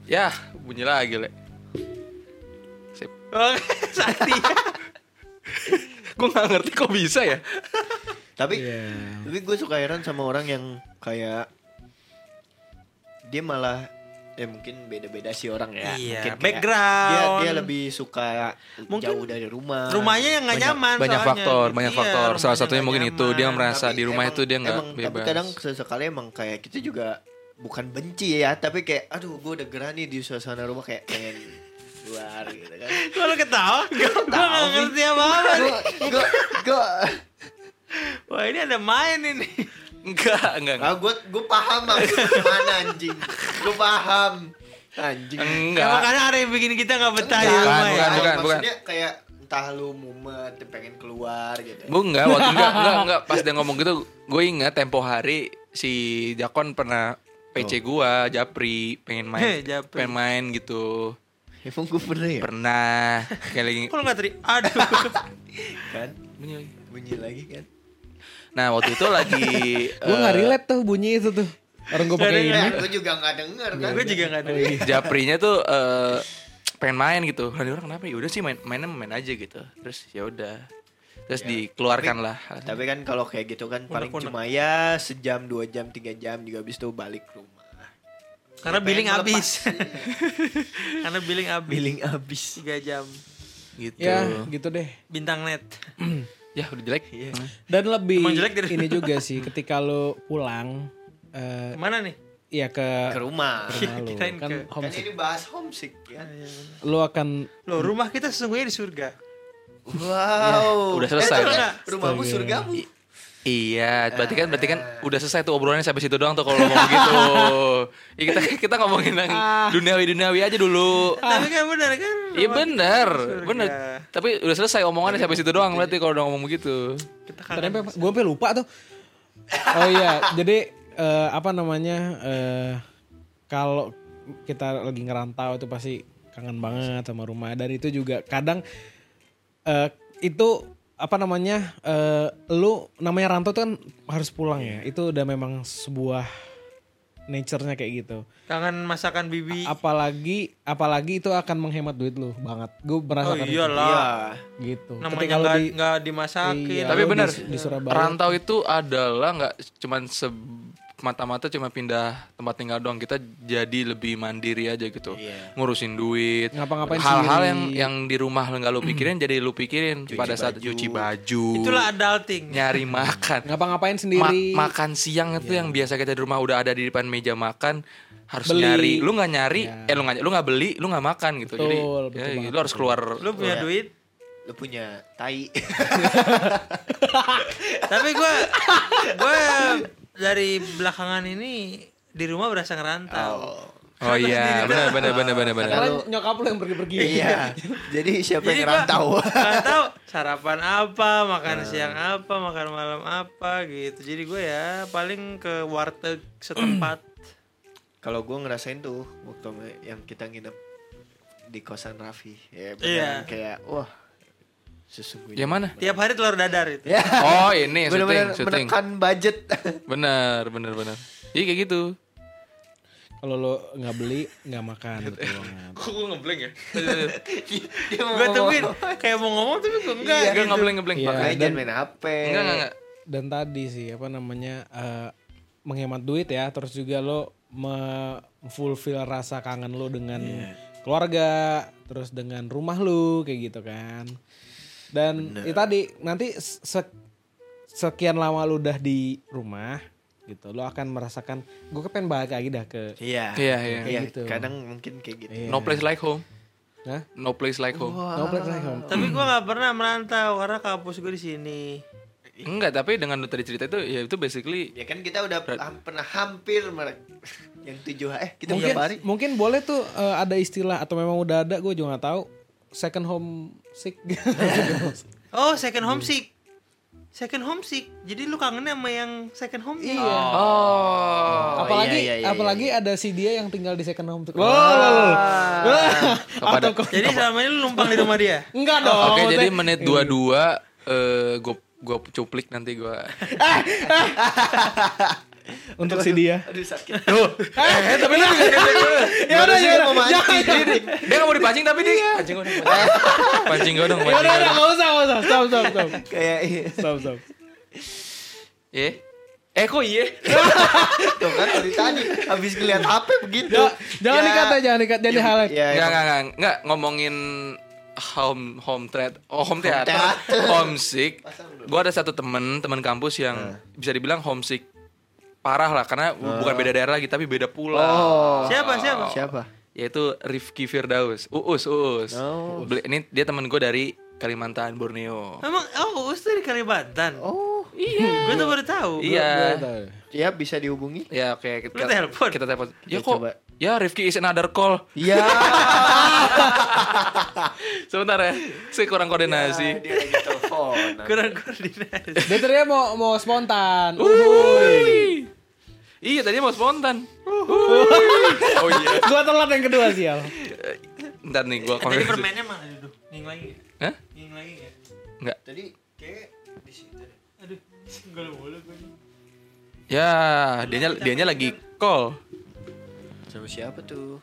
S1: Ya, bunyi lagi, Le. Sip.
S3: Oke, Sakti.
S1: Gue gak ngerti kok bisa ya.
S2: tapi
S4: Iya.
S2: tapi gue suka heran sama orang yang kayak dia malah ya mungkin beda-beda sih orang ya
S3: Iya,
S2: mungkin
S3: background.
S2: dia dia lebih suka
S3: Mungkin
S2: jauh dari rumah
S3: Rumahnya yang nggak
S1: Banyak-
S3: nyaman
S1: banyak
S3: soalnya.
S1: faktor, banyak
S3: Iya,
S1: faktor. Salah satunya mungkin itu, dia
S3: nyaman.
S1: merasa di rumah itu dia nggak
S2: emang, tapi
S1: bebas.
S2: kadang sesekali emang kayak kita juga bukan benci ya tapi kayak aduh gue udah gerah nih di suasana rumah kayak pengen keluar gitu kan
S3: lu ketawa? Gue gak ngerti apa-apa nih.
S2: gue gue
S3: Wah ini ada main ini.
S1: Enggak, enggak.
S2: ah gue gue paham maksud mana anjing gue paham anjing
S3: Ya,
S1: Enggak.
S3: makanya ada yang bikin kita gak betah di
S2: Enggak,
S3: rumah
S1: bukan,
S3: ya.
S1: bukan, bukan.
S2: maksudnya kayak entah lu mumet pengen keluar gitu
S1: Bu enggak, waktu enggak, enggak, enggak. Pas dia ngomong gitu, gue ingat tempo hari si Jakon pernah PC gua, Japri, pengen main,
S3: Heh, Japri.
S1: pengen main gitu.
S2: emang gue pernah ya
S1: Pernah kayak lagi
S3: Kok lu gak teri? Aduh.
S2: kan
S1: bunyi lagi.
S2: bunyi lagi kan
S1: Nah, waktu itu lagi
S4: Gue nggak
S1: eh,
S4: relate tuh bunyi itu tuh. Orang gue pakai ini.
S2: ya gue juga nggak denger kan
S3: Gue juga gak ada.
S1: Japrinya tuh eh, pengen main gitu. Dia orang kenapa? Ya udah sih main mainnya main aja gitu. Terus ya udah. Terus dikeluarkan lah.
S2: tapi kan kalau kayak gitu kan paling cuma ya sejam dua jam tiga jam juga habis itu balik ke rumah
S3: Karena
S2: Pengen
S3: billing habis. Karena billing habis.
S2: billing habis
S3: 3 jam.
S1: gitu.
S4: Ya gitu deh.
S3: Bintang net.
S1: Ya udah jelek.
S4: Dan lebih
S3: Emang jelek dari-
S4: ini juga sih ketika lo pulang eh
S3: Ke mana nih?
S4: ya ke
S2: ke rumah
S4: rumah lo
S3: Kirain
S4: kan
S3: ke-
S2: kan
S4: homesick.
S2: ini bahas homesick ya
S4: Lo akan
S3: Loh rumah kita sesungguhnya di surga.
S2: wow
S1: Udah selesai.
S2: eh,
S3: kan?
S2: kan? rumahmu surgamu
S1: Iya, berarti kan berarti kan udah selesai tuh obrolannya sampai situ doang tuh kalau ngomong gitu. Ya, kita kita ngomongin yang duniawi duniawi aja dulu.
S3: Tapi kan benar kan?
S1: Iya
S3: surga.
S1: bener. Tapi udah selesai omongannya sampai situ doang berarti kalau udah ngomong begitu.
S3: Kita kangen.
S4: gue sampai lupa tuh. Oh iya, jadi eh, apa namanya eh kalau kita lagi ngerantau itu pasti kangen banget sama rumah dan itu juga kadang eh itu apa namanya eh lu namanya rantau tuh kan harus pulang ya itu udah memang sebuah nature-nya kayak gitu
S3: Kangen masakan bibi.
S4: apalagi apalagi itu akan menghemat duit lu banget gue
S3: Oh
S4: merasakan itu
S3: iyalah.
S2: Iya.
S4: gitu
S3: Namanya nggak
S4: di
S3: nggak dimasakin.
S4: Iya.
S1: Tapi benar,
S4: di- di Surabaya.
S1: rantau itu adalah nggak cuman semata-mata cuma pindah tempat tinggal doang. Kita jadi lebih mandiri aja gitu.
S2: Iya.
S1: Ngurusin duit.
S4: Ngapa-ngapain
S1: Hal-hal yang yang di rumah nggak lu pikirin jadi lu pikirin pada saat cuci baju.
S3: Itulah adulting.
S1: nyari makan.
S4: ngapa-ngapain
S1: Ma-
S4: sendiri
S1: makan siang itu yang biasa kita di rumah udah ada di depan meja makan harus
S4: Beli.
S1: nyari lu nggak nyari eh lu nggak lu nggak beli lu nggak makan gitu jadi
S4: Betul,
S1: ya,
S4: betul banget.
S1: lu harus keluar
S3: Lu punya
S2: Iya.
S3: duit.
S2: Lu punya tai.
S3: Tapi gue gue dari belakangan ini di rumah berasa ngerantau.
S1: oh iya benar benar benar benar benar
S4: karena nyokap lu yang pergi-pergi
S2: iya. Jadi siapa
S3: Jadi
S2: yang ngerantau?
S3: nggak tahu sarapan apa, makan siang apa, makan malam apa gitu. Jadi gue ya paling ke warteg setempat.
S2: Kalau gue ngerasain tuh waktu yang kita nginep di kosan Raffi, ya
S3: Iya.
S2: beneran kayak wah sesungguhnya.
S1: yang mana
S3: Tiap hari telur dadar itu.
S2: Ya.
S1: oh ini syuting
S2: Bener-bener
S1: syuting
S2: menekan budget.
S1: benar benar benar iya kayak gitu
S4: kalau lo nggak beli nggak makan
S1: kok gue ngeblank ya
S2: mau
S3: Gue tungguin kayak mau ngomong tapi gue enggak.
S1: Enggak
S3: gitu.
S1: ngeblank ngeblank
S4: Iya.
S2: Makanya
S4: dan-
S2: jangan main HP.
S1: enggak enggak enggak
S4: dan tadi sih apa namanya eh, menghemat duit ya terus juga lo fulfill rasa kangen lo dengan keluarga terus dengan rumah lo kayak gitu kan dan itu tadi nanti se- sekian lama lo udah di rumah gitu lo akan merasakan gue kepengen balik lagi dah ke
S2: Iya.
S1: Iya, iya.
S2: Iya,
S4: gitu.
S2: Kadang mungkin kayak gitu.
S4: Iya.
S1: no place like home
S4: Hah?
S1: no place like home
S4: No place like home.
S3: Tapi gue nggak pernah merantau karena kampus gue di sini.
S1: enggak tapi dengan lu tadi cerita itu ya itu basically
S2: Ya kan kita udah pernah hampir merek yang tujuh eh kita
S4: mungkin
S2: berapa hari?
S4: mungkin boleh tuh eh, ada istilah atau memang udah ada gue juga nggak tahu second home sick
S3: Oh second homesick. Second homesick. Jadi lu kangennya sama yang second home
S4: iya
S1: oh
S4: apalagi
S2: iya, iya, iya,
S4: apalagi ada si dia yang tinggal di second home tuh.
S1: Kepada
S3: Jadi selama ini lu numpang di rumah dia.
S4: Enggak dong.
S1: Oke, jadi
S4: maksudnya-
S1: menit dua-dua eh gue gua cuplik nanti gue
S4: untuk si dia.
S2: Aduh sakit.
S1: eh tapi lu
S4: Ya udah ya udah.
S2: mau mancing.
S4: Jangan.
S1: dia nggak mau dipancing tapi dia pancing gue dong pancing gue dong
S4: Ya
S1: pancing
S4: udah
S1: gue
S4: udah
S1: dong
S4: enggak usah enggak usah. Stop stop stop.
S2: Kayak iya.
S4: Stop stop.
S1: eh eh kok iya
S2: Tuh kan dari tadi habis ngeliat HP begitu.
S4: Ja- Jangan
S2: Ya.
S4: dikat ya, jangan dikat. Jadi hal
S2: Ya,
S1: nggak
S2: emang.
S1: nggak nggak nggak ngomongin home home thread oh home theater
S2: theater.
S1: homesick gue ada satu temen teman kampus yang bisa dibilang homesick parah lah karena bukan beda daerah lagi tapi beda pulau
S2: Oh.
S3: Siapa siapa?
S2: Siapa?
S1: yaitu Rifki Firdaus uus uus
S2: Oh.
S1: Beli- ini dia teman gue dari Kalimantan Borneo
S3: Emang oh Uus di Kalimantan.
S2: Oh.
S3: Gue tuh baru tahu.
S1: iya
S2: Ya bisa dihubungi.
S1: ya oke kita
S3: Lu telepon?
S1: kita telepon ya
S2: Ya,
S1: kok
S2: coba.
S1: ya Rifki is another call
S2: Iya.
S1: sebentar ya saya kurang koordinasi
S2: Dia lagi telepon.
S3: Kurang koordinasi.
S4: Dia mau mau spontan.
S1: Uhuy. Iya tadi mau spontan. Oh iya.
S4: Gua telat yang kedua sial.
S1: Ntar nih gua
S3: Tadi permennya mana? Aduh, nging lagi.
S1: Hah?
S3: Nging lagi nggak?
S1: Enggak.
S2: Tadi kayak di situ.
S3: Aduh, enggak mulu gue.
S1: Ya, dianya dianya lagi call.
S2: Sama siapa tuh?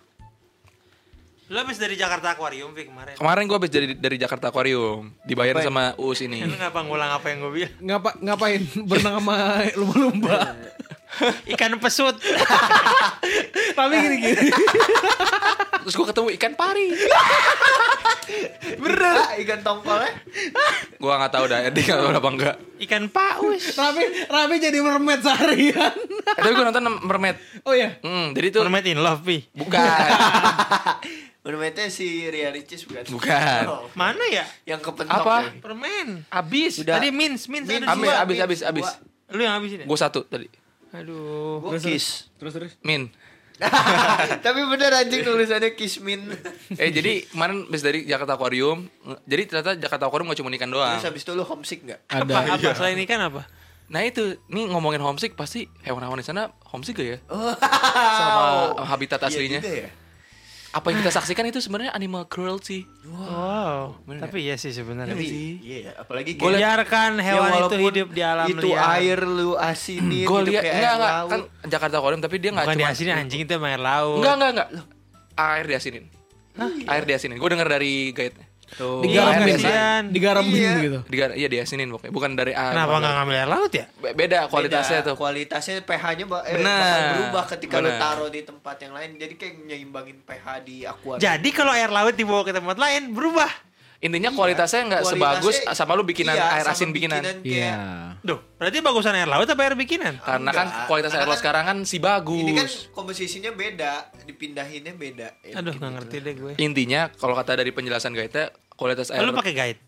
S3: Lu habis dari Jakarta Aquarium Vic kemarin.
S1: Kemarin gua habis dari dari Jakarta Aquarium, dibayar sama Uus ini.
S3: Lu ngapa ngulang apa yang gue bilang?
S4: Ngapa ngapain berenang sama lumba-lumba?
S3: Ikan pesut.
S4: Tapi gini-gini.
S1: Terus gua ketemu ikan pari.
S2: Bener. Ah, ikan tongkolnya.
S1: Gua nggak tahu dah, dia nggak tahu apa enggak.
S3: Ikan paus.
S4: Raffi Raffi jadi mermaid seharian.
S1: Eh, tapi gua nonton mermaid.
S4: Oh ya.
S1: Hmm, jadi tuh
S3: Mermaid in love, Pi.
S1: bukan,
S2: Bermainnya si Ria Ricis bukan?
S1: bukan.
S2: Oh,
S3: Mana ya?
S2: yang kepentok.
S1: Apa?
S2: ya.
S3: Permen.
S1: Abis.
S2: Udah.
S3: Tadi mins, mins,
S2: Mins.
S3: ada
S1: Abis,
S3: dua.
S1: abis, abis, abis.
S3: Lu yang habisin ya?
S1: Gua satu tadi.
S3: Aduh.
S2: Gua kiss.
S4: Terus terus.
S1: Min.
S2: Tapi bener anjing tulisannya Kismin.
S1: Eh jadi kemarin habis dari Jakarta Aquarium, jadi ternyata Jakarta Aquarium gak cuma ikan doang.
S2: Terus habis itu lu homesick gak?
S4: Ada.
S3: Apa, apa? Selain ikan apa?
S1: Nah itu, nih ngomongin homesick pasti hewan-hewan di sana homesick gak ya? Sama habitat
S2: Iya
S1: aslinya.
S2: juga ya.
S1: Apa yang kita saksikan itu sebenarnya animal cruelty.
S3: Wow.
S1: Bener
S3: Tapi iya sih sebenarnya.
S2: Tapi, iya ya, apalagi
S3: Gue
S2: kayak
S3: biarkan
S2: ya
S3: hewan itu
S2: walaupun
S3: hidup di alam
S2: itu
S3: liar.
S2: air lu asinin
S1: Gue
S2: hidup
S1: lihat enggak enggak
S2: laut.
S1: kan Jakarta Kodim tapi dia nggak
S3: Bukan di
S1: cuma
S3: sini anjing itu emang air laut.
S1: Enggak enggak enggak. Air diasinin. Air diasinin. Gue denger dari guide-nya.
S2: Tuh.
S3: Iya,
S4: Digaramin,
S3: kasihan.
S4: digaramin
S2: Iya.
S4: gitu.
S1: Digar- iya diasinin pokoknya, bukan dari air.
S3: Kenapa nggak ngambil air laut ya?
S1: Be- Beda kualitasnya
S2: Beda.
S1: tuh.
S2: Kualitasnya pH-nya eh, bakal berubah ketika lu taruh di tempat yang lain. Jadi kayak nyeimbangin pH di aquarium.
S3: Jadi kalau air laut dibawa ke tempat lain berubah.
S1: Intinya
S2: Iya.
S1: kualitasnya nggak sebagus sama lu bikinan
S2: iya,
S1: air asin bikinan.
S4: Iya.
S3: Duh, berarti bagusan air laut apa air bikinan?
S1: Karena kan
S2: Enggak.
S1: kualitas air
S2: Karena
S1: lo
S2: kan
S1: sekarang kan si bagus.
S2: Ini kan komposisinya beda, dipindahinnya beda. Ya,
S3: Aduh,
S2: gitu.
S3: nggak ngerti deh gue.
S1: Intinya kalau kata dari penjelasan guide kualitas air
S3: Lu pakai guide?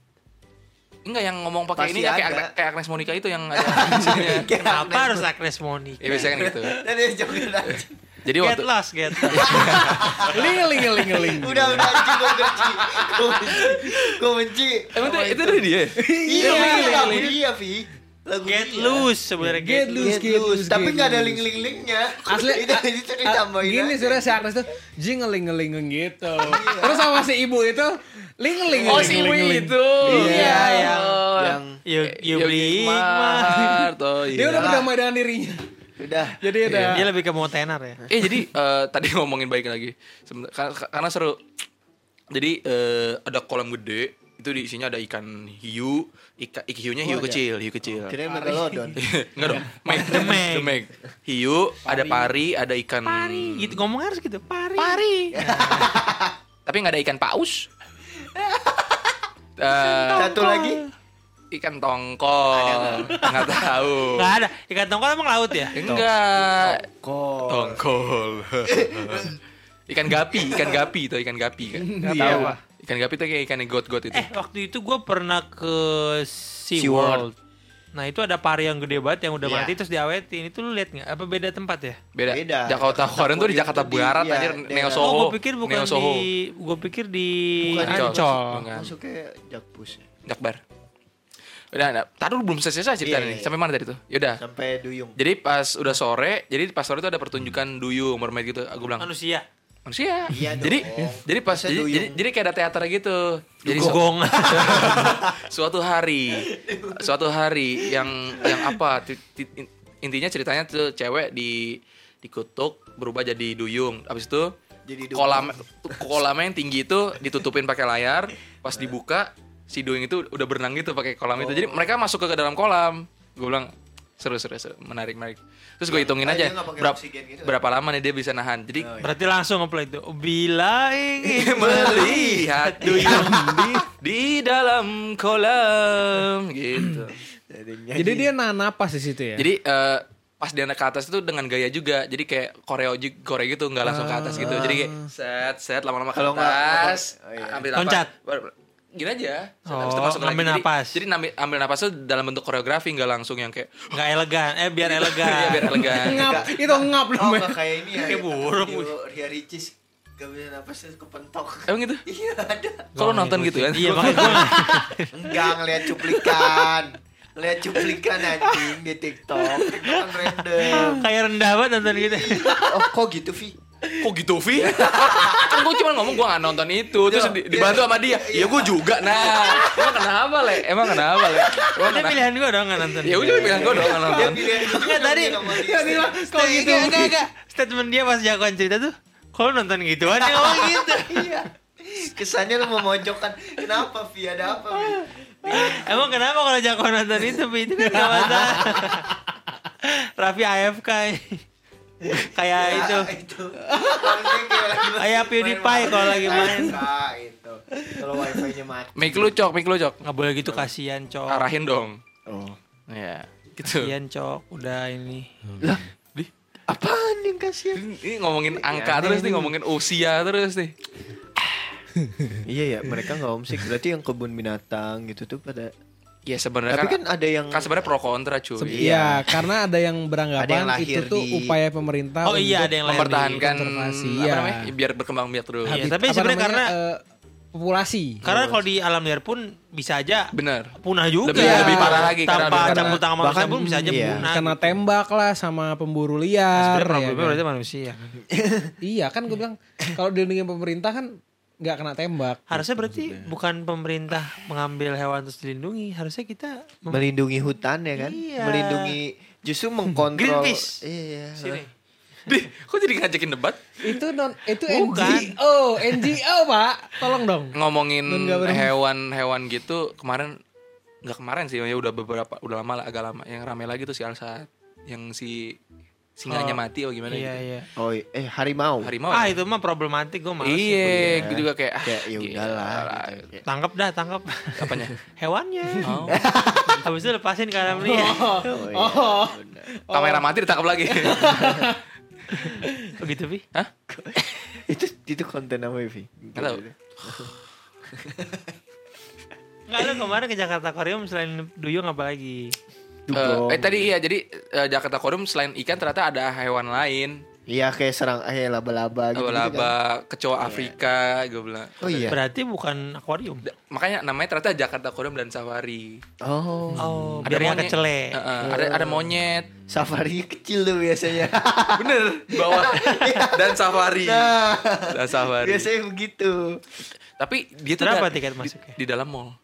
S1: enggak yang ngomong pakai ini ya, kayak kayak Agnes Monica itu yang ada.
S3: Kenapa harus Agnes Monica?
S1: Ya biasanya kan gitu.
S2: Dan dia joget aja.
S1: Jadi
S3: Get
S1: waktu
S3: lost, get lost.
S4: Ling ling ling ling.
S2: Udah, udah anjing gue benci. Gue benci.
S1: Emang itu, itu dari dia.
S2: Iya, itu lagu dia, Vi. Lagu
S3: Get
S2: dia.
S3: loose sebenarnya
S4: Get
S3: get
S4: loose.
S2: Get loose. Tapi nggak ada
S4: loose.
S2: link-link-linknya.
S4: Asli
S2: itu, itu ditambahin
S4: Gini sebenarnya si Agnes tuh jingeling ngeling gitu. Terus sama si ibu itu ling ling
S1: Oh si Wei itu.
S3: Iya, yang
S2: yang
S3: You, you beli.
S1: Oh,
S4: Dia udah
S1: iya.
S4: berdamai dengan dirinya.
S2: udah.
S4: Jadi udah.
S3: Dia lebih ke mau tenar ya.
S1: Eh jadi eh, tadi ngomongin baik lagi. Sebentar, karena, karena seru. Jadi eh, ada kolam gede. Itu di isinya ada ikan hiu. Ika, ik hiunya hiu
S2: Oh,
S1: kecil, hiu kecil.
S2: Kira megalodon.
S1: Enggak dong. Meg.
S3: The Meg.
S1: The Meg. Hiu, ada pari, ada ikan
S3: Pari, gitu ngomong harus gitu. Pari.
S1: Pari. Tapi nggak ada ikan paus. Eh,
S2: Satu lagi.
S1: ikan tongkol. Nggak tahu.
S3: Nggak ada. Ikan tongkol emang laut ya?
S1: Enggak.
S2: Kok.
S1: Tongkol. ikan gapi, ikan gapi itu ikan gapi kan.
S3: Nggak
S4: Iya.
S3: tahu apa.
S1: Ikan gapi itu kayak ikan got-got itu.
S3: Eh, waktu itu gue pernah ke
S2: SeaWorld.
S3: SeaWorld. Nah, itu ada pari yang gede banget yang udah
S2: Iya.
S3: mati terus diawetin. Itu lu lihat nggak? Apa beda tempat ya?
S1: Beda.
S2: Beda.
S1: Jakarta Aquarium tuh di Jakarta
S2: tuh di-
S1: Barat
S2: iya,
S1: anjir Neo
S3: Oh,
S1: Soho.
S3: gue pikir bukan
S1: Neo Soho.
S3: di gue pikir di
S2: Bukan
S1: Ancol.
S2: Masuknya Jakpus.
S1: Jakbar. Udah, nah, tadi belum selesai cerita
S2: Iya,
S1: nih.
S2: iya.
S1: Sampai mana tadi tuh? Yaudah.
S2: Sampai Duyung.
S1: Jadi pas udah sore, jadi pas sore itu ada pertunjukan duyung mermaid gitu. Aku bilang
S3: Manusia.
S1: Manusia.
S2: Iya
S1: jadi
S2: dong.
S1: jadi pas
S2: Masa
S1: jadi, jadi, jadi kayak ada teater gitu. Jadi su-
S3: Gogong.
S1: suatu hari, suatu hari yang yang apa? ti- ti- in- Intinya ceritanya tuh cewek di dikutuk berubah jadi duyung. Abis itu
S2: Jadi duyung.
S1: kolam kolamnya yang tinggi itu ditutupin pakai layar. Pas dibuka si duyung itu udah berenang gitu pakai kolam itu. Jadi mereka masuk ke dalam kolam. Gue bilang seru seru, seru menarik menarik. Terus gue hitungin
S2: Ah,
S1: aja berapa
S2: oksigen gitu?
S1: berapa lama nih dia bisa nahan. Jadi
S2: Oh, iya.
S3: Berarti langsung ngeplay itu. Bila ingin
S1: melihat duyung di, di dalam kolam gitu.
S4: Jadi dia nahan napas di situ ya.
S1: Jadi eh, pas dia naik ke atas itu dengan gaya juga. Jadi kayak koreo koreo gitu nggak langsung ke atas gitu. Jadi kayak set set lama-lama ke atas.
S2: oh iya.
S1: Ambil
S3: Loncat.
S1: napas. Gini aja.
S3: Oh,
S1: habis itu masuk lagi.
S3: ngambil
S1: Jadi-. Jadi, ambil, ambil napas itu dalam bentuk koreografi nggak langsung yang kayak
S3: nggak elegan. Eh biar elegan.
S1: Iya, biar elegan.
S4: ngap itu ngap
S2: Oh,
S4: namanya.
S2: nggak kayak ini ya.
S3: Kayak burung.
S2: Rio, Ria Ricis. Gak bisa napasnya kepentok.
S1: Emang gitu?
S2: Iya ada.
S1: Kalau nonton gitu kan?
S3: Iya makanya gue
S2: Enggak ngeliat cuplikan. Ngeliat cuplikan anjing di TikTok. Itu kan random.
S3: kayak rendah banget nonton gitu.
S2: Oh, kok gitu, Vi?
S1: Kok gitu Vi? kan gue cuma ngomong gue gak nonton itu Terus
S2: Iya.
S1: di- dibantu sama dia Iya gue juga Nah Emang kenapa Le? Emang kenapa Le? Emang kenapa?
S3: pilihan gue dong nggak nonton.
S1: Ya udah pilihan gue dong gak
S2: Dia
S1: nonton
S2: gitu
S3: Enggak, tadi.
S2: dia.
S3: Kalau gitu enggak enggak. Statement dia pas jagoan cerita tuh, kalau nonton gituan dia ngomong gitu.
S2: Iya. Kesannya lu memojokkan. Kenapa, Vi? Ada apa, Vi?
S3: Emang kenapa kalau jagoan nonton itu, Pi? itu kan gak masalah. Raffi AFK. Kayak
S2: Ya,
S3: itu.
S2: itu. Kayak main-
S3: PewDiePie
S2: main
S3: kalau lagi main.
S2: Nah, itu. Kalau wifi-nya mati.
S1: Mic lu cok, mic lu cok
S3: Nggak boleh gitu kasihan, Cok.
S1: Arahin dong
S2: Oh.
S1: Ya gitu
S3: Kasihan, Cok. Udah ini.
S1: Lah Di
S2: Apaan yang kasihan?
S1: Ini ngomongin angka
S2: aneh
S1: terus nih
S2: nih.
S1: Ngomongin usia terus nih
S2: iya ya, mereka nggak homesick. Berarti yang kebun binatang gitu tuh pada.
S1: Ya sebenarnya
S2: Tapi
S1: kan,
S2: kan ada yang
S1: kan sebenarnya pro kontra cuy
S4: Iya, karena ada yang
S2: Ada yang
S4: beranggapan
S2: lahir
S4: itu tuh
S2: di-
S4: upaya pemerintah
S3: Oh iya,
S4: untuk
S3: ada yang lahir di
S1: Mempertahankan
S4: konservasi,
S1: apa
S4: iya.
S1: namanya Biar berkembang biak terus
S3: Iya,
S4: habit-
S3: tapi
S4: apa
S3: sebenarnya
S4: namanya,
S3: karena-
S4: eh, populasi.
S3: Karena kalau di alam liar pun bisa aja
S1: Bener.
S3: punah juga.
S1: Lebih-
S4: lebih
S1: parah lagi karena
S3: Tanpa campur tangan manusia
S2: bahkan-
S3: pun bisa aja
S2: iya.
S3: punah.
S4: Kena
S3: gitu.
S4: tembak lah sama pemburu liar.
S3: Sebenarnya
S4: ya
S3: problemnya
S4: kan?
S3: berarti manusia.
S4: Iya kan gue bilang kalau dilindungi pemerintah kan nggak kena tembak.
S3: Harusnya berarti bukan pemerintah mengambil hewan terus dilindungi, harusnya kita mem-
S2: melindungi hutan ya kan
S3: Iya.
S2: melindungi justru mengkontrol
S3: Greenpeace.
S2: iya
S3: sini.
S1: Di, kok jadi ngajakin debat?
S4: Itu non itu
S3: Bukan.
S4: NGO, NGO Pak. Tolong dong.
S1: Ngomongin hewan-hewan gitu kemarin nggak kemarin sih ya udah beberapa udah lama lah agak lama yang rame lagi tuh si Alsat yang si singanya
S3: Oh,
S1: mati oh gimana
S3: Iya
S1: gitu.
S3: iya.
S2: oh eh harimau
S1: harimau
S3: Ah
S1: ya?
S3: itu mah problematik gue males.
S1: iya gue juga kayak ah,
S2: kayak ya udahlah
S1: lah.
S2: gitu. Kayak,
S3: Tangkap dah, tangkap.
S1: apanya
S3: Hewannya.
S1: oh.
S3: Habis itu lepasin ke alam liar.
S2: oh, iya.
S1: kamera mati ditangkap lagi
S3: Begitu, Pi.
S1: Hah?
S2: itu itu konten apa Vi?
S1: Nggak tahu.
S3: Enggak lu kemarin ke Jakarta Aquarium selain duyung apa lagi?
S2: Dugong.
S1: Eh, eh tadi iya jadi eh, Jakarta Aquarium selain ikan ternyata ada hewan lain.
S2: Iya kayak serang eh laba-laba gitu, kan.
S1: Laba-laba kecoa Afrika gue bilang.
S2: Oh iya.
S3: Berarti bukan akuarium.
S1: Da- makanya namanya ternyata Jakarta Aquarium dan Safari.
S2: Oh.
S3: Oh,
S1: Ada
S3: biar
S1: monyet.
S3: kecele.
S1: Eh, eh, ada ada monyet.
S2: Safari kecil tuh biasanya.
S1: Bener bawah. Dan Safari.
S2: Nah.
S1: Dan Safari.
S2: Biasanya begitu.
S1: Tapi dia tuh
S3: Berapa tiket
S1: di-
S3: masuknya?
S1: di, dalam mall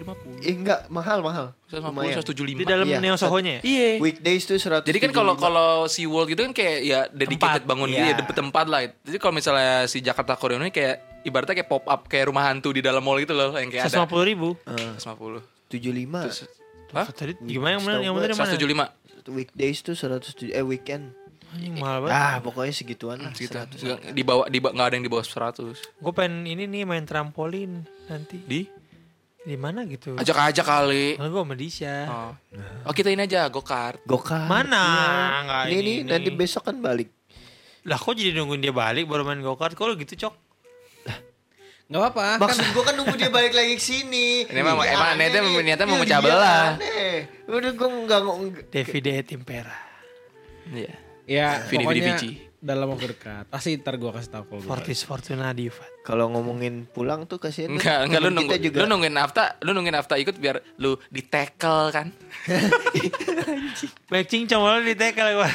S1: 150
S2: eh enggak mahal mahal
S1: 150
S2: lumayan
S1: 175
S3: Di dalam
S2: Iya.
S3: Neo Soho-nya ya?
S1: iya
S2: weekdays tuh 100
S1: Jadi kan kalau kalau si World gitu kan kayak ya dedicated
S3: Tempat,
S1: bangun
S2: iya.
S1: dia tempat lah. Jadi kalau misalnya si Jakarta Aquarium ini kayak ibaratnya kayak pop up kayak rumah hantu di dalam mall gitu loh yang kayak ada
S3: 150 ribu.
S2: Eh,
S1: 150.
S2: 75
S1: Hah?
S3: Tadi gimana yang bener? Yang mana?
S1: 175
S2: weekdays tuh 107 eh weekend
S3: Anjing mahal banget.
S2: ah pokoknya segituan lah
S1: gitu. Nggak- Di bawah di nggak ada yang di bawah 100.
S3: Gue pengen ini nih main trampolin nanti.
S1: Di
S3: Di mana gitu?
S1: ajak aja kali.
S3: Karena gue sama Disha.
S1: Oh. oh kita ini aja go-kart.
S2: Gokar
S3: Mana? Nggak
S2: ini,
S3: ini,
S2: nih nanti besok kan balik
S3: Lah kok jadi nungguin dia balik baru main go-kart? Kok lu gitu, Cok?
S4: Nggak apa-apa. Kan
S2: Maksud gua kan nunggu dia balik lagi ke sini.
S1: Ini emang-
S2: Iya,
S1: emang
S2: aneh
S1: niatnya- mau
S2: Iya,
S1: memecah
S2: iya,
S1: belah.
S2: aneh. Udah gua enggak enggak-
S3: Davide Timpera.
S1: Iya.
S4: ya
S1: Vidi,
S4: pokoknya
S1: Vici.
S4: Dalam waktu dekat. Pasti ntar gue kasih tahu kalau gue.
S3: Fortis Fortuna Divat.
S2: Kalau ngomongin pulang tuh kasihan.
S1: Enggak, enggak lu nunggu
S2: juga.
S1: lu nungguin Afta, lu nungguin Afta ikut biar lu di tackle kan.
S3: Baik cincong malah di tackle gue.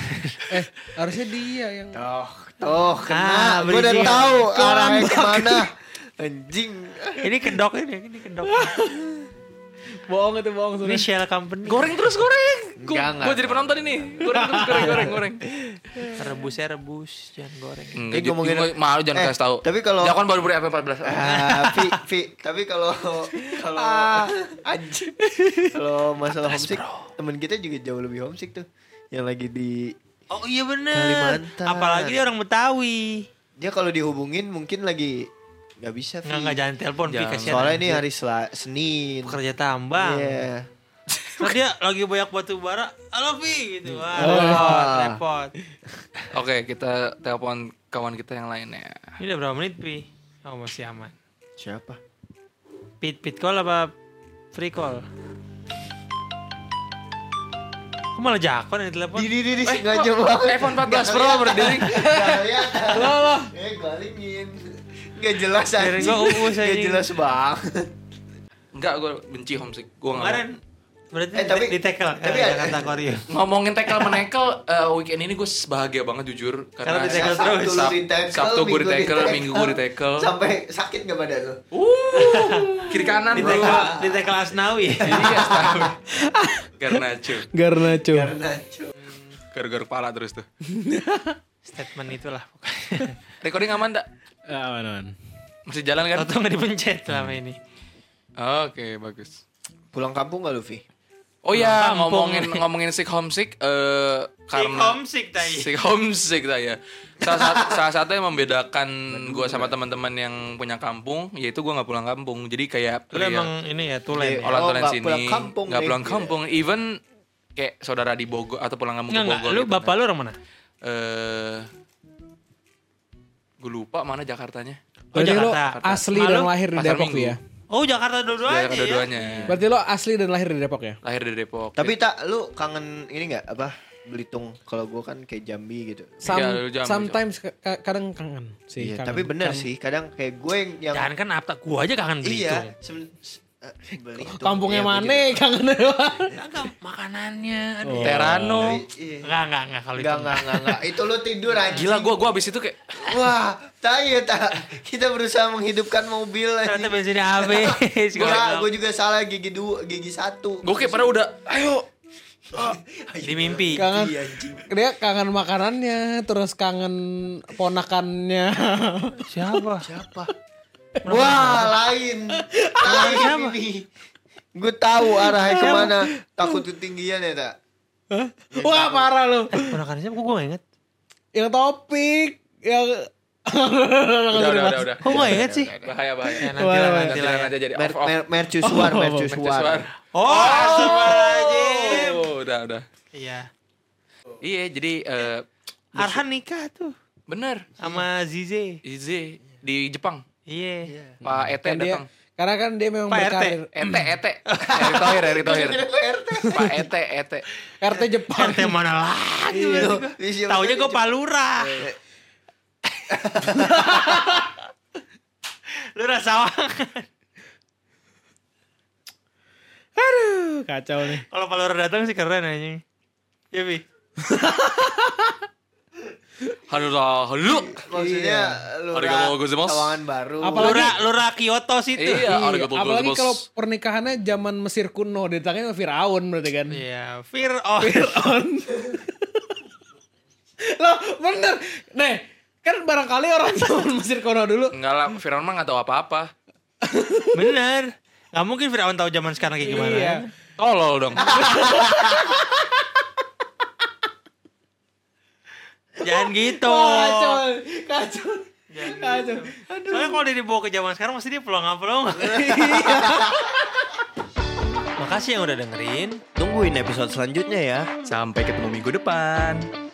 S4: Eh harusnya dia yang.
S2: Toh, toh kena.
S3: Ah,
S2: gua udah tahu arahnya
S3: ke
S2: mana. Anjing.
S3: ini kedok ini, ini kedok.
S4: Bohong itu bohong
S3: ini
S4: sudah.
S3: Shell Company.
S1: Goreng terus goreng. Gue jadi penonton ini. Goreng terus goreng goreng goreng.
S3: Rebusnya rebus, jangan goreng.
S1: Enggak,
S2: Ini ngomongin-
S1: malu jangan
S2: Eh,
S1: kasih tahu.
S2: tapi kalau-
S1: Jangan baru beri apa-apa 14.
S2: Ah, Vi, Vi, tapi kalau kalau anjing. Kalau masalah homesick, temen kita juga jauh lebih homesick tuh. Yang lagi di
S3: Oh iya bener.
S2: Kalimantan.
S3: Apalagi dia orang Betawi.
S2: dia kalau dihubungin mungkin lagi nggak bisa Vi.
S3: Nggak nggak jangan telepon, Pi
S1: Jangan.
S3: kasihan.
S2: Soalnya ini hari Sela- Senin.
S3: pekerja tambang.
S2: Iya.
S3: Terus dia lagi banyak batu bara, halo Pi gitu. Wah,
S2: Oh.
S3: repot, repot.
S1: Oke, kita telepon kawan kita yang lainnya.
S3: Ini udah berapa menit Pi? Oh masih aman.
S2: Siapa?
S3: Pit pit call apa free call? Kok malah jakon yang telepon?
S2: Di di di di
S1: Eh,
S2: sengaja
S1: kok
S2: banget.
S1: iPhone 14 Pro berdiri.
S2: Lo lo. Eh galingin. Gak jelas aja.
S3: gua uus
S2: Gak
S3: anjing.
S2: jelas banget.
S1: Enggak, gue benci homesick. Gue
S3: Kemarin berarti
S2: Eh, tapi-
S3: di tackle
S2: tapi
S3: eh,
S2: ada-
S3: Jakarta Korea.
S1: Ngomongin tackle menekel eh, weekend ini gue bahagia banget jujur
S3: Karena di tackle
S2: Sabtu
S3: terus.
S2: lu
S1: Sab-
S2: di tackle,
S1: Sabtu gue di tackle. Minggu gue di tackle.
S2: Sampai sakit gak badan lo?
S1: Uh, kiri kanan
S3: Di
S1: bro.
S3: tackle di tackle Asnawi.
S1: Iya, tahu. Garnacho.
S4: Garnacho.
S2: Karena cu-
S1: Gara-gara kepala terus tuh.
S3: Statement itulah pokoknya.
S1: Recording aman enggak?
S4: Aman aman.
S1: Masih jalan kan?
S3: Atau nggak dipencet selama ini.
S1: Oke, bagus.
S2: Pulang kampung gak lu Vi?
S1: Oh ya,
S3: Kampung.
S1: ngomongin ngomongin sick homesick eh karena
S3: homesick tadi.
S1: sick homesick saya. Salah satu, salah satu yang membedakan gue sama teman-teman yang punya kampung yaitu gue nggak pulang kampung. Jadi kayak
S3: Lu emang ini ya tulen.
S2: Iya.
S3: ya?
S1: orang
S2: Oh,
S1: tulen
S2: nggak
S1: sini
S2: pulang kampung
S1: nggak
S2: nih.
S1: pulang kampung even kayak saudara di Bogor atau pulang kampung ke Bogor
S3: lu
S1: gitu
S3: bapak
S1: kan.
S3: lu orang mana?
S1: eh gue lupa mana Jakartanya
S3: Oh,
S4: Berarti lo
S3: Jakarta.
S4: asli
S3: Malu?
S4: dan lahir di
S1: Pasar
S4: Depok
S1: Minggu.
S4: ya?
S3: Oh, Jakarta dua-duanya.
S1: Jakarta
S3: ya?
S1: dua-duanya
S4: Berarti lo asli dan lahir di Depok ya?
S1: lahir di Depok
S2: Tapi tak lu kangen ini gak apa? Belitung. Kalau gue kan kayak Jambi gitu.
S4: Some-
S1: Iya, jam,
S4: sometimes ka- ka- kadang kangen sih.
S2: Iya,
S4: kangen.
S2: tapi bener
S4: Kan-
S2: sih. Kadang kayak gue yang, yang
S3: Jangan kan apa gua aja kangen Belitung.
S2: iya. Eh, Belitung.
S4: Kampungnya
S2: Iya,
S4: mana kangen.
S3: Enggak makanannya. Aduh.
S1: Terano.
S2: Iya.
S3: Enggak, enggak, itu.
S2: Enggak, enggak, enggak. Itu lu tidur anjing.
S1: Gila gua gua abis itu kayak
S2: Wah, tak ya tak. Kita berusaha menghidupkan mobil
S3: Ternyata bensinnya habis. Gua
S2: gue juga salah gigi dua, gigi satu.
S1: gue kayak pada udah ayo
S3: di mimpi.
S4: Kangen.
S2: Iya, anjing.
S4: Dia kangen makanannya, terus kangen ponakannya.
S3: Siapa?
S2: Siapa? Wah, lain. Lain ini. Gue tahu arahnya ke mana. Takut ketinggian ya, tak?
S4: Wah parah lu.
S3: Ponakan siapa? Kok gua gak inget?
S4: Yang topik, yang
S1: udah udah udah udah
S3: Kok gua inget sih?
S1: bahaya bahaya
S3: Ya, nanti lah, nanti lah.
S1: Aja jadi off off
S2: mer mercusuar,
S4: Oh,
S2: mercusuar.
S1: Mercusuar.
S3: Oh, astagfirullahaladzim.
S1: Oh, udah udah
S3: Iya.
S1: iya jadi eh,
S3: Arhan nikah tuh
S1: bener
S3: sama Zize.
S1: Ize di Jepang
S3: Iya.
S1: Pak Ete
S4: kan
S1: datang
S4: karena kan dia memang
S3: Pak RT.
S4: berkarir
S1: Ete Ete Erick Thohir Erick Thohir Pak Ete Ete
S4: RT Jepang.
S3: RT mana lagi?
S2: Iya, iya,
S3: Taunya gue. Palura. Lu rasa
S4: Aduh, kacau nih.
S3: Kalau Palura datang sih keren aja. Ya, Bi.
S1: Halo halo
S2: Maksudnya lu
S1: Arigatou gozaimasu.
S2: tawangan baru.
S4: Apalagi-
S3: Lura, Lura Kyoto situ.
S1: Iya,
S4: Iya,
S1: arigatou
S4: apalagi kalau pernikahannya zaman Mesir kuno, ditangnya sama Firaun berarti kan.
S3: Iya, of
S4: Firaun. Loh, bener. Nih, kan barangkali orang zaman Mesir kuno dulu.
S1: Enggak lah, Firaun mah gak tahu apa-apa.
S3: Bener. Gak mungkin Firaun tahu zaman sekarang kayak gimana.
S4: Iya.
S1: Tolol dong.
S3: Jangan gitu.
S4: Kacau, kacau. Kacau.
S3: Soalnya kalau dia dibawa ke zaman sekarang pasti dia pulang-pulang. Makasih yang udah dengerin.
S2: Tungguin episode selanjutnya ya.
S1: Sampai ketemu minggu depan.